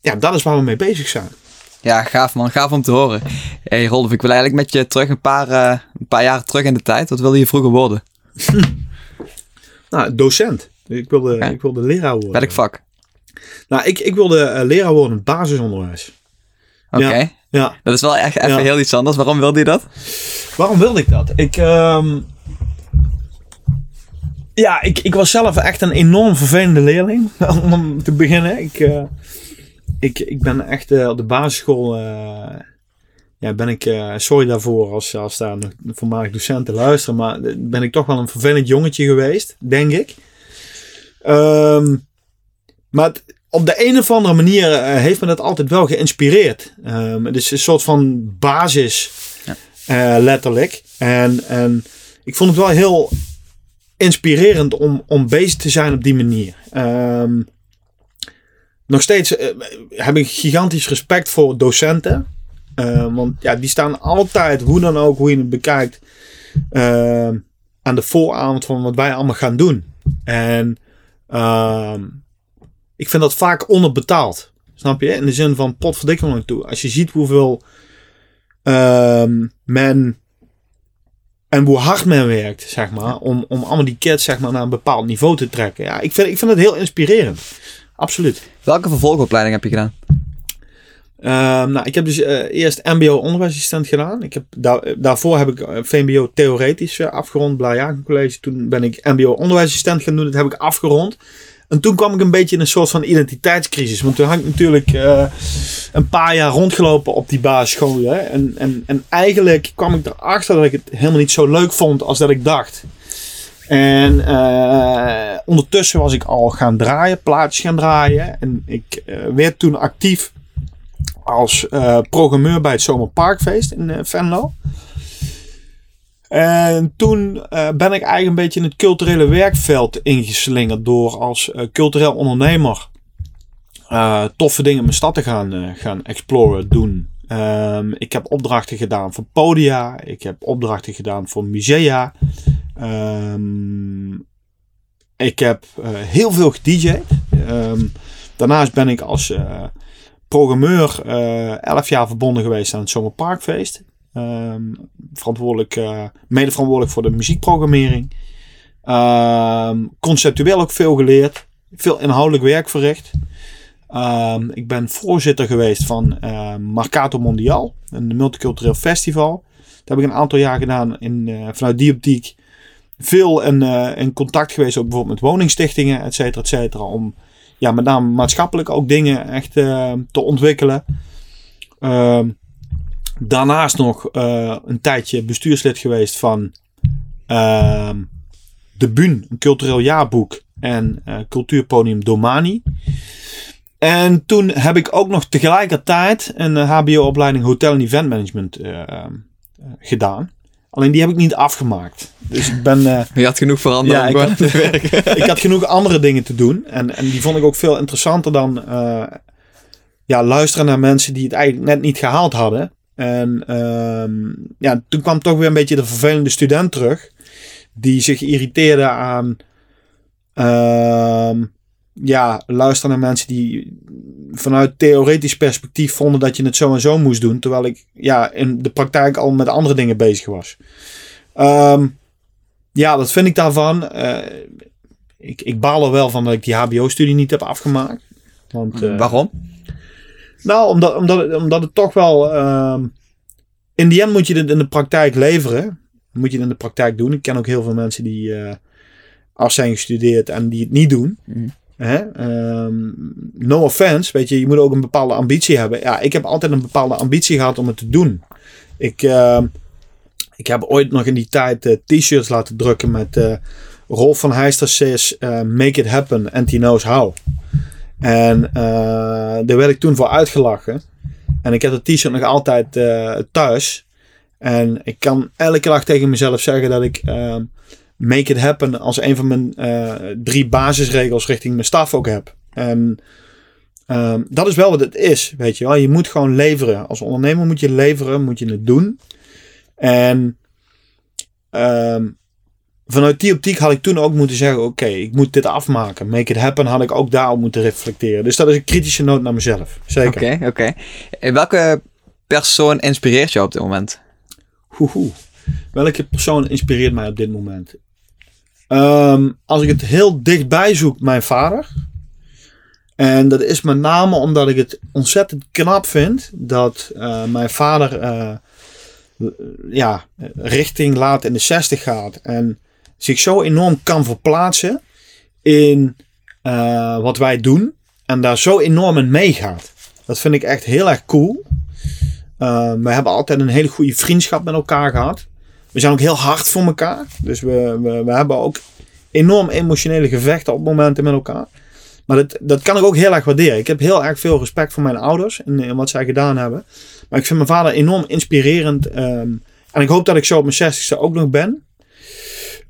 ja, dat is waar we mee bezig zijn. Ja, gaaf man, gaaf om te horen. Hey Rolf, ik wil eigenlijk met je terug een paar, uh, een paar jaren terug in de tijd. Wat wilde je vroeger worden? nou, docent. Ik wilde, ik wilde leraar worden. Welk vak? Nou, ik, ik wilde uh, leraar worden in basisonderwijs. Oké. Okay. Ja. Dat is wel echt even heel iets anders. Waarom wilde je dat? Waarom wilde ik dat? Ik, um... ja, ik, ik was zelf echt een enorm vervelende leerling. Om te beginnen. Ik, uh, ik, ik ben echt uh, op de basisschool. ja, ben ik. sorry daarvoor als, als daar nog voormalig docenten luisteren. Maar ben ik toch wel een vervelend jongetje geweest, denk ik. Um, maar het, op de een of andere manier uh, heeft me dat altijd wel geïnspireerd. Um, het is een soort van basis, ja. uh, letterlijk. En, en ik vond het wel heel inspirerend om, om bezig te zijn op die manier. Um, nog steeds uh, heb ik gigantisch respect voor docenten. want ja, die staan altijd, hoe dan ook, hoe je het bekijkt, aan de vooravond van wat wij allemaal gaan doen. En ik vind dat vaak onderbetaald. Snap je? In de zin van potverdikking toe. Als je ziet hoeveel um, men en hoe hard men werkt, zeg maar, om, om allemaal die kids zeg maar, naar een bepaald niveau te trekken. Ja, ik vind, ik vind het heel inspirerend. Absoluut. Welke vervolgopleiding heb je gedaan? Um, nou, ik heb dus uh, eerst MBO onderwijsassistent gedaan. Ik heb, daar, daarvoor heb ik uh, VMBO theoretisch uh, afgerond, Blajaken College. Toen ben ik MBO onderwijsassistent gaan doen. Dat heb ik afgerond. En toen kwam ik een beetje in een soort van identiteitscrisis. Want toen had ik natuurlijk uh, een paar jaar rondgelopen op die basisschool. Hè? En, en, en eigenlijk kwam ik erachter dat ik het helemaal niet zo leuk vond als dat ik dacht. En uh, ondertussen was ik al gaan draaien, plaatjes gaan draaien. En ik uh, werd toen actief als programmeur bij het Zomerparkfeest in Venlo. En toen uh, ben ik eigenlijk een beetje in het culturele werkveld ingeslingerd door als uh, cultureel ondernemer uh, toffe dingen in mijn stad te gaan, gaan exploren, doen. Um, ik heb opdrachten gedaan voor podia, ik heb opdrachten gedaan voor musea. Um, ik heb heel veel gedj'd. Um, daarnaast ben ik als programmeur elf jaar verbonden geweest aan het Zomerparkfeest. Um, verantwoordelijk, uh, mede verantwoordelijk voor de muziekprogrammering. Um, conceptueel ook veel geleerd. Veel inhoudelijk werk verricht. Um, ik ben voorzitter geweest van uh, Marcato Mondial, een multicultureel festival. Dat heb ik een aantal jaar gedaan in, uh, vanuit die optiek. Veel in, contact geweest ook bijvoorbeeld met woningstichtingen, et cetera, et cetera. Om ja, met name maatschappelijk ook dingen echt te ontwikkelen. Daarnaast nog uh, een tijdje bestuurslid geweest van uh, De Bun, een cultureel jaarboek. En uh, cultuurpodium Domani. En toen heb ik ook nog tegelijkertijd een HBO-opleiding Hotel en Event Management ehm, gedaan. Alleen die heb ik niet afgemaakt. Dus ik ben. Je had genoeg veranderd. Ja, ik, had, ik had genoeg andere dingen te doen. En, en die vond ik ook veel interessanter dan ja, luisteren naar mensen die het eigenlijk net niet gehaald hadden. En um, ja, toen kwam toch weer een beetje de vervelende student terug. Die zich irriteerde aan um, ja, luisteren naar mensen die vanuit theoretisch perspectief vonden dat je het zo en zo moest doen. Terwijl ik ja, in de praktijk al met andere dingen bezig was. Um, ja, dat vind ik daarvan. Uh, ik, ik baal er wel van dat ik die HBO-studie niet heb afgemaakt. Want, uh, Waarom? Nou, omdat, omdat, omdat het toch wel. Uh, in die end moet je het in de praktijk leveren. Moet je het in de praktijk doen. Ik ken ook heel veel mensen die uh, af zijn gestudeerd en die het niet doen. Mm. Um, no offense, weet je, je moet ook een bepaalde ambitie hebben. Ja, ik heb altijd een bepaalde ambitie gehad om het te doen. Ik, uh, ik heb ooit nog in die tijd uh, t-shirts laten drukken met uh, Rolf van Heister says make it happen and he knows how. En uh, daar werd ik toen voor uitgelachen. En ik heb het t-shirt nog altijd uh, thuis. En ik kan elke dag tegen mezelf zeggen dat ik uh, make it happen als een van mijn drie basisregels richting mijn staf ook heb. En dat is wel wat het is, weet je wel. Je moet gewoon leveren. Als ondernemer moet je leveren, moet je het doen. En um, vanuit die optiek had ik toen ook moeten zeggen: oké, ik moet dit afmaken. Make it happen had ik ook daarop moeten reflecteren. Dus dat is een kritische noot naar mezelf. Zeker. Oké, oké. En welke persoon inspireert jou op dit moment? Hoehoe. Welke persoon inspireert mij op dit moment? Um, als ik het heel dichtbij zoek, mijn vader. En dat is met name omdat ik het ontzettend knap vind dat uh, mijn vader uh, ja, richting laat in de 60 gaat. En zich zo enorm kan verplaatsen in uh, wat wij doen. En daar zo enorm in meegaat. Dat vind ik echt heel erg cool. Uh, we hebben altijd een hele goede vriendschap met elkaar gehad. We zijn ook heel hard voor elkaar. Dus we, we, we hebben ook enorm emotionele gevechten op momenten met elkaar. Maar dat, dat kan ik ook heel erg waarderen. Ik heb heel erg veel respect voor mijn ouders en, wat zij gedaan hebben. Maar ik vind mijn vader enorm inspirerend. Um, en ik hoop dat ik zo op mijn zestigste ook nog ben.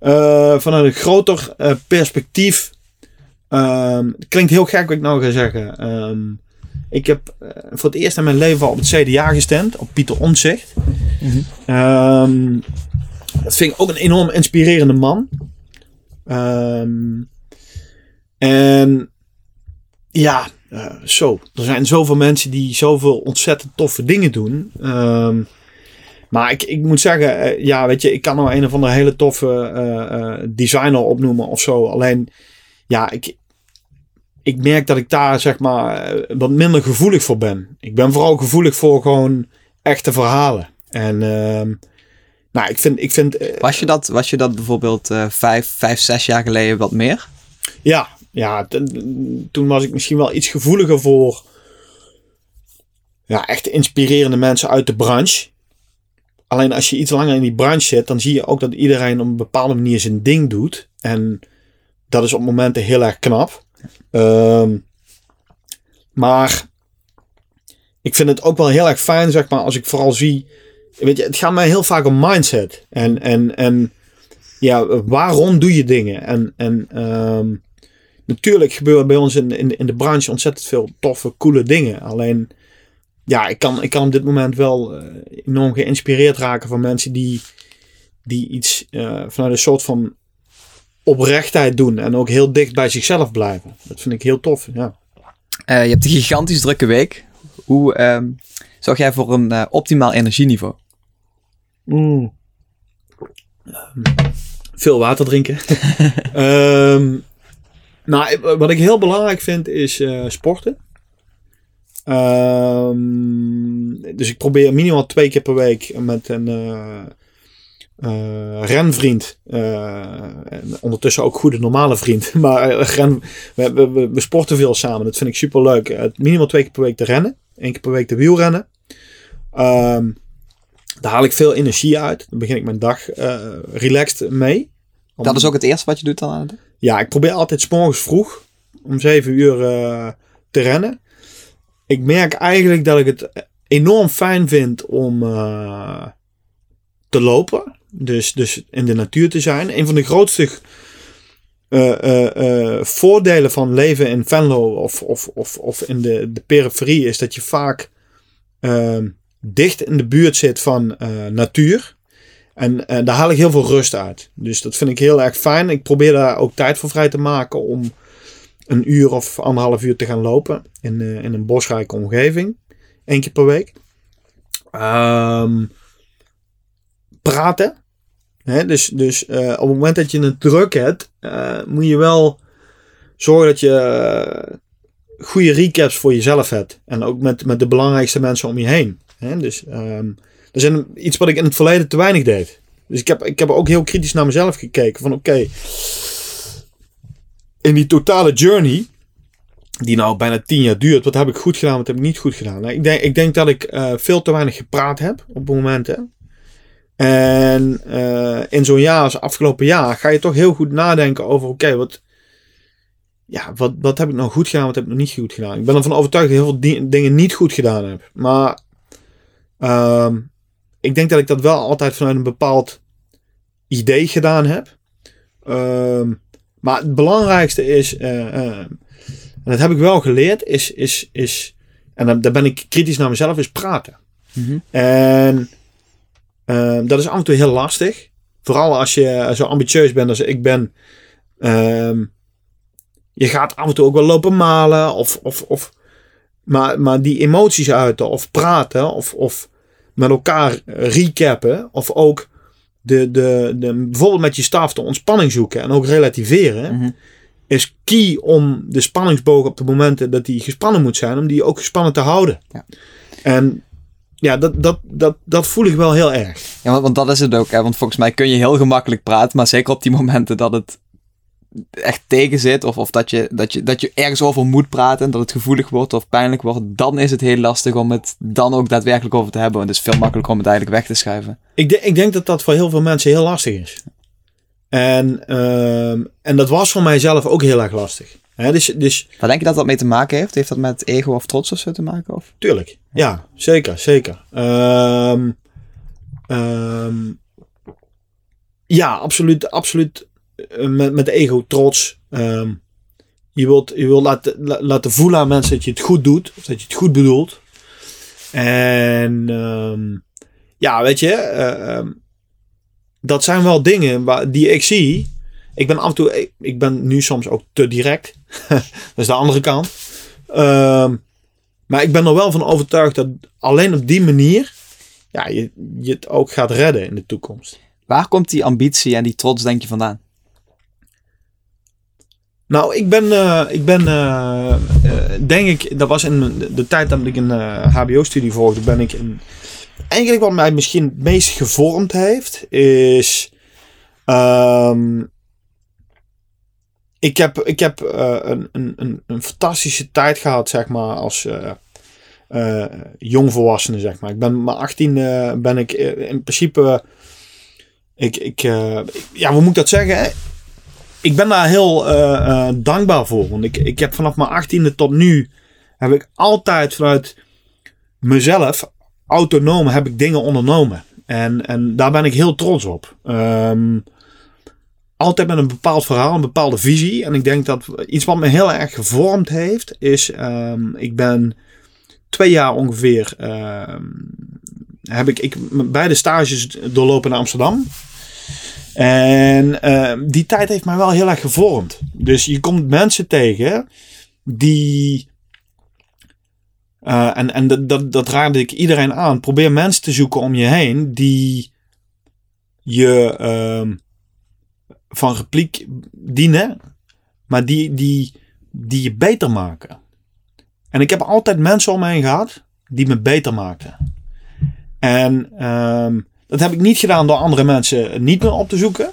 Uh, vanuit een groter uh, perspectief. Um, klinkt heel gek wat ik nou ga zeggen. Um, ik heb uh, voor het eerst in mijn leven op het CDA gestemd. Op Pieter Omtzigt. Mm -hmm. um, dat vind ik ook een enorm inspirerende man. en ja, zo. Er zijn zoveel mensen die zoveel ontzettend toffe dingen doen. Maar ik, ik moet zeggen, uh, ja, weet je, ik kan nou een of andere hele toffe uh, uh, designer opnoemen of zo. Alleen, ja, ik, ik merk dat ik daar zeg maar wat minder gevoelig voor ben. Ik ben vooral gevoelig voor gewoon echte verhalen. En ehm, nou, ik vind. Ik vind was, je dat, was je dat bijvoorbeeld vijf, vijf, zes jaar geleden wat meer? Ja, ja, toen was ik misschien wel iets gevoeliger voor ja, echt inspirerende mensen uit de branche. Alleen als je iets langer in die branche zit, dan zie je ook dat iedereen op een bepaalde manier zijn ding doet. En dat is op momenten heel erg knap. Ehm, maar ik vind het ook wel heel erg fijn, zeg maar, als ik vooral zie. Weet je, het gaat mij heel vaak om mindset. En, en, en ja, waarom doe je dingen? En, en ehm, natuurlijk gebeuren bij ons in, in, in de branche ontzettend veel toffe, coole dingen. Alleen, ja, ik kan, ik kan op dit moment wel eh, enorm geïnspireerd raken van mensen die, die iets eh, vanuit een soort van oprechtheid doen. En ook heel dicht bij zichzelf blijven. Dat vind ik heel tof, ja. Eh, je hebt een gigantisch drukke week. Hoe ehm, zorg jij voor een optimaal energieniveau? Mm. Veel water drinken. Ehm, nou, wat ik heel belangrijk vind is sporten. Ehm, dus ik probeer minimaal twee keer per week met een eh, eh, renvriend. eh, en ondertussen ook goede normale vriend. Maar ren, we, we, we, we sporten veel samen. Dat vind ik super leuk. minimaal twee keer per week te rennen. Eén keer per week te wielrennen. Ehm daar haal ik veel energie uit. Dan begin ik mijn dag relaxed mee. Om- Dat is ook het eerste wat je doet dan aan het? Ja, ik probeer altijd 's morgens vroeg om 7 uur te rennen. Ik merk eigenlijk dat ik het enorm fijn vind om eh, te lopen. Dus, dus in de natuur te zijn. Een van de grootste eh, eh, voordelen van leven in Venlo of, of, of, of in de, de periferie is dat je vaak ehm, dicht in de buurt zit van natuur. En eh, daar haal ik heel veel rust uit. Dus dat vind ik heel erg fijn. Ik probeer daar ook tijd voor vrij te maken om een uur of anderhalf uur te gaan lopen in, eh, in een bosrijke omgeving. Eén keer per week. Ehm, praten. Hè, dus dus eh, op het moment dat je het druk hebt, eh, moet je wel zorgen dat je goede recaps voor jezelf hebt. En ook met, met de belangrijkste mensen om je heen. Dus ehm, dat is een, iets wat ik in het verleden te weinig deed. Dus ik heb, ik heb ook heel kritisch naar mezelf gekeken. Van oké, in die totale journey, die nou bijna tien jaar duurt, wat heb ik goed gedaan, wat heb ik niet goed gedaan? Nou, ik, denk, ik denk dat ik eh, veel te weinig gepraat heb op momenten. En eh, in zo'n jaar als afgelopen jaar ga je toch heel goed nadenken over oké, wat, ja, wat, wat heb ik nou goed gedaan, wat heb ik nog niet goed gedaan. Ik ben ervan overtuigd dat ik heel veel di- dingen niet goed gedaan heb. Maar ehm, ik denk dat ik dat wel altijd vanuit een bepaald idee gedaan heb. Ehm, maar het belangrijkste is, eh, eh, en dat heb ik wel geleerd, is, is, is en dan, daar ben ik kritisch naar mezelf, is praten. Mhm. En ehm, dat is af en toe heel lastig. Vooral als je zo ambitieus bent als ik ben. Ehm, je gaat af en toe ook wel lopen malen. Of, of, of, maar, maar die emoties uiten. Of praten. Of, of met elkaar recappen. Of ook de, de, de, bijvoorbeeld met je staf de ontspanning zoeken. En ook relativeren. Mhm. Is key om de spanningsboog op de momenten dat die gespannen moet zijn. Om die ook gespannen te houden. Ja. En ja, dat, dat, dat, dat voel ik wel heel erg. Ja, want, want dat is het ook. Hè? Want volgens mij kun je heel gemakkelijk praten, maar zeker op die momenten dat het echt tegen zit, of, of dat, je, dat, je, dat je ergens over moet praten, dat het gevoelig wordt of pijnlijk wordt, dan is het heel lastig om het dan ook daadwerkelijk over te hebben. Want het is veel makkelijker om het eigenlijk weg te schuiven. Ik, de- ik denk dat dat voor heel veel mensen heel lastig is. En, ehm, en dat was voor mijzelf ook heel erg lastig. Hè, dus, dus Waar denk je dat dat mee te maken heeft? Heeft dat met ego of trots of zo te maken? Of? tuurlijk, ja, zeker, zeker. Ehm, ehm, ja, absoluut, absoluut. Eh, Met, met ego, trots. Ehm, je wilt, je wilt laten, la- laten voelen aan mensen dat je het goed doet. Of dat je het goed bedoelt. En ehm, ja, weet je, eh, ehm, dat zijn wel dingen waar, die ik zie. Ik ben af en toe, ik, ben nu soms ook te direct. dat is de andere kant. Maar ik ben er wel van overtuigd dat alleen op die manier ja, je, je het ook gaat redden in de toekomst. Waar komt die ambitie en die trots, denk je, vandaan? Nou, ik ben, eh, ik ben eh, eh, denk ik, dat was in de, tijd dat ik een HBO-studie volgde, ben ik eigenlijk wat mij misschien het meest gevormd heeft, is ehm, ik heb, ik heb een, een, een, fantastische tijd gehad, zeg maar, als jongvolwassene, zeg maar. Ik ben mijn 18 ben ik in principe. ik, ik, ja, hoe moet ik dat zeggen? Ik ben daar heel eh, eh, dankbaar voor. Want ik, ik heb vanaf mijn 18e tot nu. heb ik altijd vanuit mezelf, autonoom, heb ik dingen ondernomen. En, en daar ben ik heel trots op. Ehm, altijd met een bepaald verhaal, een bepaalde visie. En ik denk dat iets wat me heel erg gevormd heeft, is. ehm, ik ben twee jaar ongeveer. ehm, heb ik, ik beide stages doorlopen in Amsterdam. En ehm, die tijd heeft mij wel heel erg gevormd. Dus je komt mensen tegen die. eh, en en dat, dat, raadde ik iedereen aan. Probeer mensen te zoeken om je heen die je ehm, van repliek dienen, maar die, die, die je beter maken. En ik heb altijd mensen om me heen gehad die me beter maakten. En ehm, dat heb ik niet gedaan door andere mensen niet meer op te zoeken.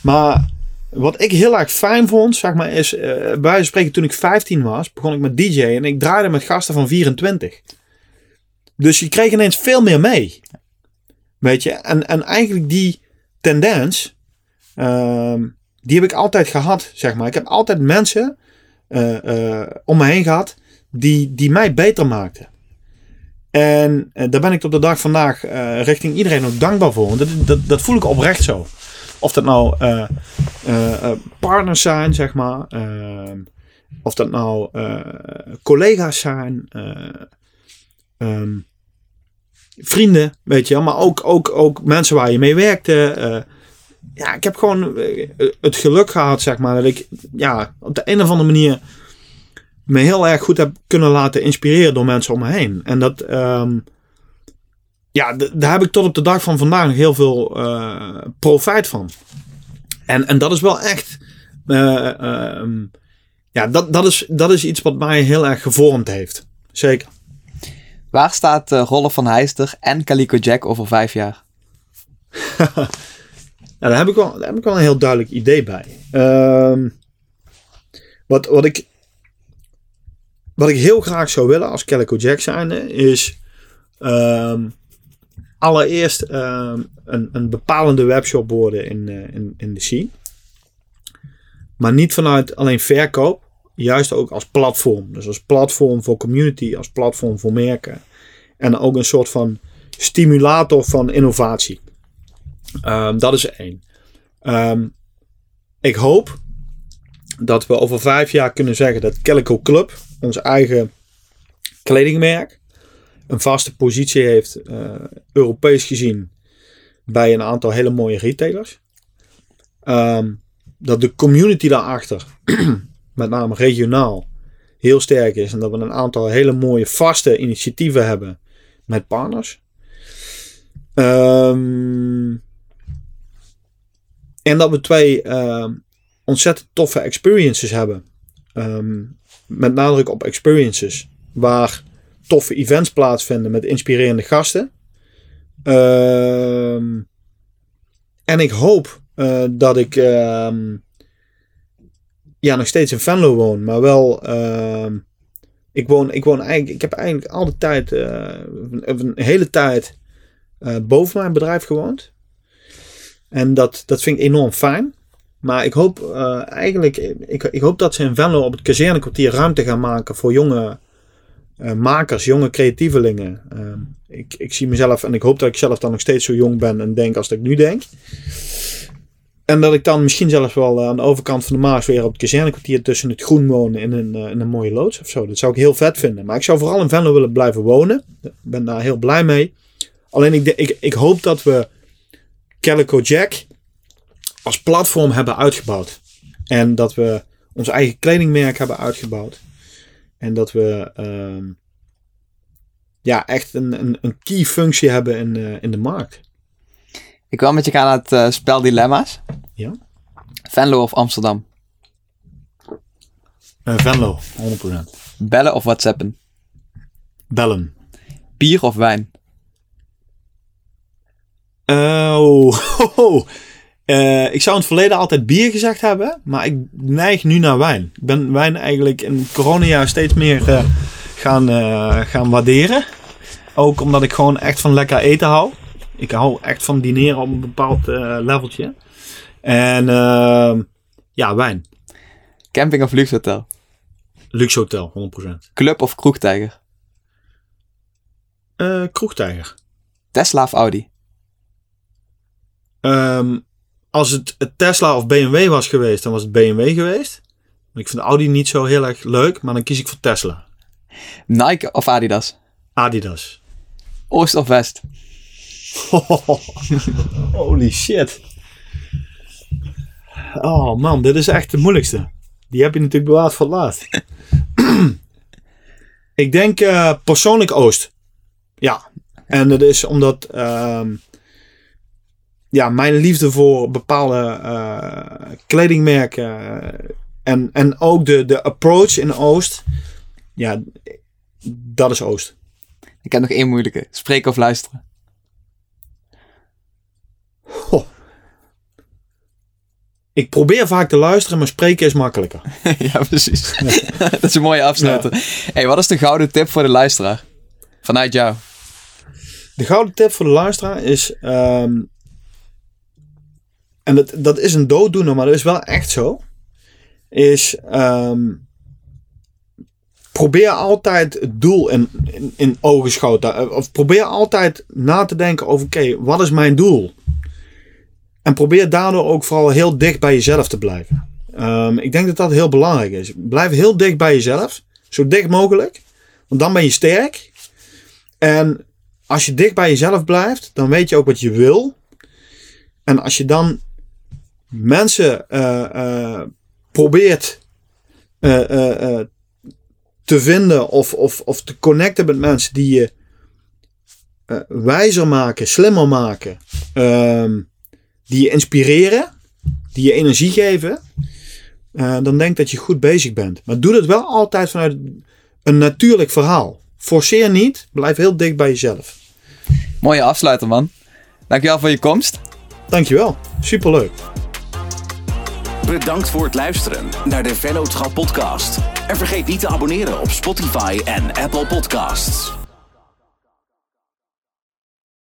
Maar wat ik heel erg fijn vond, zeg maar, is eh bij spreken toen ik 15 was, begon ik met DJ en ik draaide met gasten van 24. Dus je kreeg ineens veel meer mee. Weet je, en, en eigenlijk die tendens, ehm, die heb ik altijd gehad, zeg maar. Ik heb altijd mensen eh, eh, om me heen gehad die, die mij beter maakten. En eh, daar ben ik tot de dag vandaag eh, richting iedereen ook dankbaar voor. Want dat, dat, dat voel ik oprecht zo. Of dat nou eh, partners zijn, zeg maar. of dat nou collega's zijn. eh, ehm, vrienden, weet je wel. Maar ook, ook, ook mensen waar je mee werkte. ja, ik heb gewoon het geluk gehad, zeg maar. Dat ik ja, op de een of andere manier me heel erg goed heb kunnen laten inspireren door mensen om me heen. En dat, ehm, ja, daar heb ik tot op de dag van vandaag nog heel veel eh, profijt van. En, en dat is wel echt, eh, ehm, ja, dat, dat, is, dat is iets wat mij heel erg gevormd heeft. Zeker. Waar staat uh, Rolf van Heister en Calico Jack over vijf jaar? Ja, daar, heb ik wel, daar heb ik wel een heel duidelijk idee bij. Ehm, wat, wat, ik, wat ik heel graag zou willen als Calico Jack zijnde is ehm, allereerst ehm, een, een bepalende webshop worden in, eh, in, in de scene. Maar niet vanuit alleen verkoop, juist ook als platform. Dus als platform voor community, als platform voor merken. En ook een soort van stimulator van innovatie. Ehm, dat is één. Ik hoop dat we over vijf jaar kunnen zeggen dat Calico Club, ons eigen kledingmerk, een vaste positie heeft, eh, Europees gezien, bij een aantal hele mooie retailers. Ehm, dat de community daarachter, met name regionaal, heel sterk is. En dat we een aantal hele mooie vaste initiatieven hebben met partners. Ehm, en dat we twee ehm, ontzettend toffe experiences hebben. Met nadruk op experiences. Waar toffe events plaatsvinden met inspirerende gasten. Ehm, en ik hoop eh, dat ik ehm, ja, nog steeds in Venlo woon. Maar wel... ehm, ik, woon, ik, woon eigenlijk, ik heb eigenlijk al de tijd... eh, een, hele tijd eh, boven mijn bedrijf gewoond. En dat, dat vind ik enorm fijn. Maar ik hoop eh, eigenlijk, ik, ik hoop dat ze in Venlo op het kazernekwartier ruimte gaan maken voor jonge eh, makers, jonge creatievelingen. Ehm, ik, ik zie mezelf en ik hoop dat ik zelf dan nog steeds zo jong ben en denk als ik nu denk. En dat ik dan misschien zelfs wel eh, aan de overkant van de Maas weer op het kazernekwartier tussen het groen wonen in een, in een mooie loods of zo. Dat zou ik heel vet vinden. Maar ik zou vooral in Venlo willen blijven wonen. Ik ben daar heel blij mee. Alleen ik, ik, ik hoop dat we Calico Jack als platform hebben uitgebouwd. En dat we ons eigen kledingmerk hebben uitgebouwd. En dat we ehm, ja, echt een, een, een key functie hebben in, eh, in de markt. Ik wil met je gaan naar het eh, spel Dilemma's. Ja. Venlo of Amsterdam? Uh, Venlo, 100%. Bellen of whatsappen? Bellen. Bier of wijn? Oh, Eh, ik zou in het verleden altijd bier gezegd hebben, maar ik neig nu naar wijn. Ik ben wijn eigenlijk in het coronajaar steeds meer eh, gaan, eh, gaan waarderen. Ook omdat ik gewoon echt van lekker eten hou. Ik hou echt van dineren op een bepaald leveltje. En ja, wijn. Camping of luxe hotel? Luxe hotel, 100%. Club of kroegtijger? Kroegtijger. Tesla of Audi? Ehm, als het het Tesla of BMW was geweest, dan was het BMW geweest. Ik vind Audi niet zo heel erg leuk, maar dan kies ik voor Tesla. Nike of Adidas? Adidas. Oost of West? Holy shit. Oh man, dit is echt de moeilijkste. Die heb je natuurlijk bewaard voor laatst. ik denk eh, persoonlijk Oost. Ja. En dat is omdat ehm, ja, mijn liefde voor bepaalde eh, kledingmerken eh, en, en ook de, de approach in Oost. Ja, dat is Oost. Ik heb nog één moeilijke. Spreken of luisteren? Goh. Ik probeer vaak te luisteren, maar spreken is makkelijker. ja, precies. dat is een mooie afsluiter. Hey, wat is de gouden tip voor de luisteraar? Vanuit jou. De gouden tip voor de luisteraar is. ehm, en dat, dat is een dooddoener, maar dat is wel echt zo. Is. ehm, probeer altijd het doel in, in, in te Of probeer altijd na te denken over: oké, wat is mijn doel? En probeer daardoor ook vooral heel dicht bij jezelf te blijven. Ehm, ik denk dat dat heel belangrijk is. Blijf heel dicht bij jezelf. Zo dicht mogelijk. Want dan ben je sterk. En als je dicht bij jezelf blijft, dan weet je ook wat je wil. En als je dan mensen eh, eh, probeert eh, te vinden of, of, of te connecten met mensen die je wijzer maken, slimmer maken, ehm, die je inspireren, die je energie geven, dan denk dat je goed bezig bent. Maar doe dat wel altijd vanuit een natuurlijk verhaal. Forceer niet, blijf heel dicht bij jezelf. Mooie afsluiter, man. Dankjewel voor je komst. Dankjewel, superleuk. Bedankt voor het luisteren naar de Vennootschap podcast. En vergeet niet te abonneren op Spotify en Apple Podcasts.